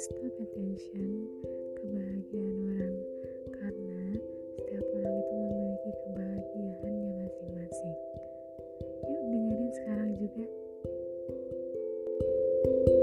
stop attention kebahagiaan orang karena setiap orang itu memiliki kebahagiaannya masing-masing. Yuk dengerin sekarang juga. thank you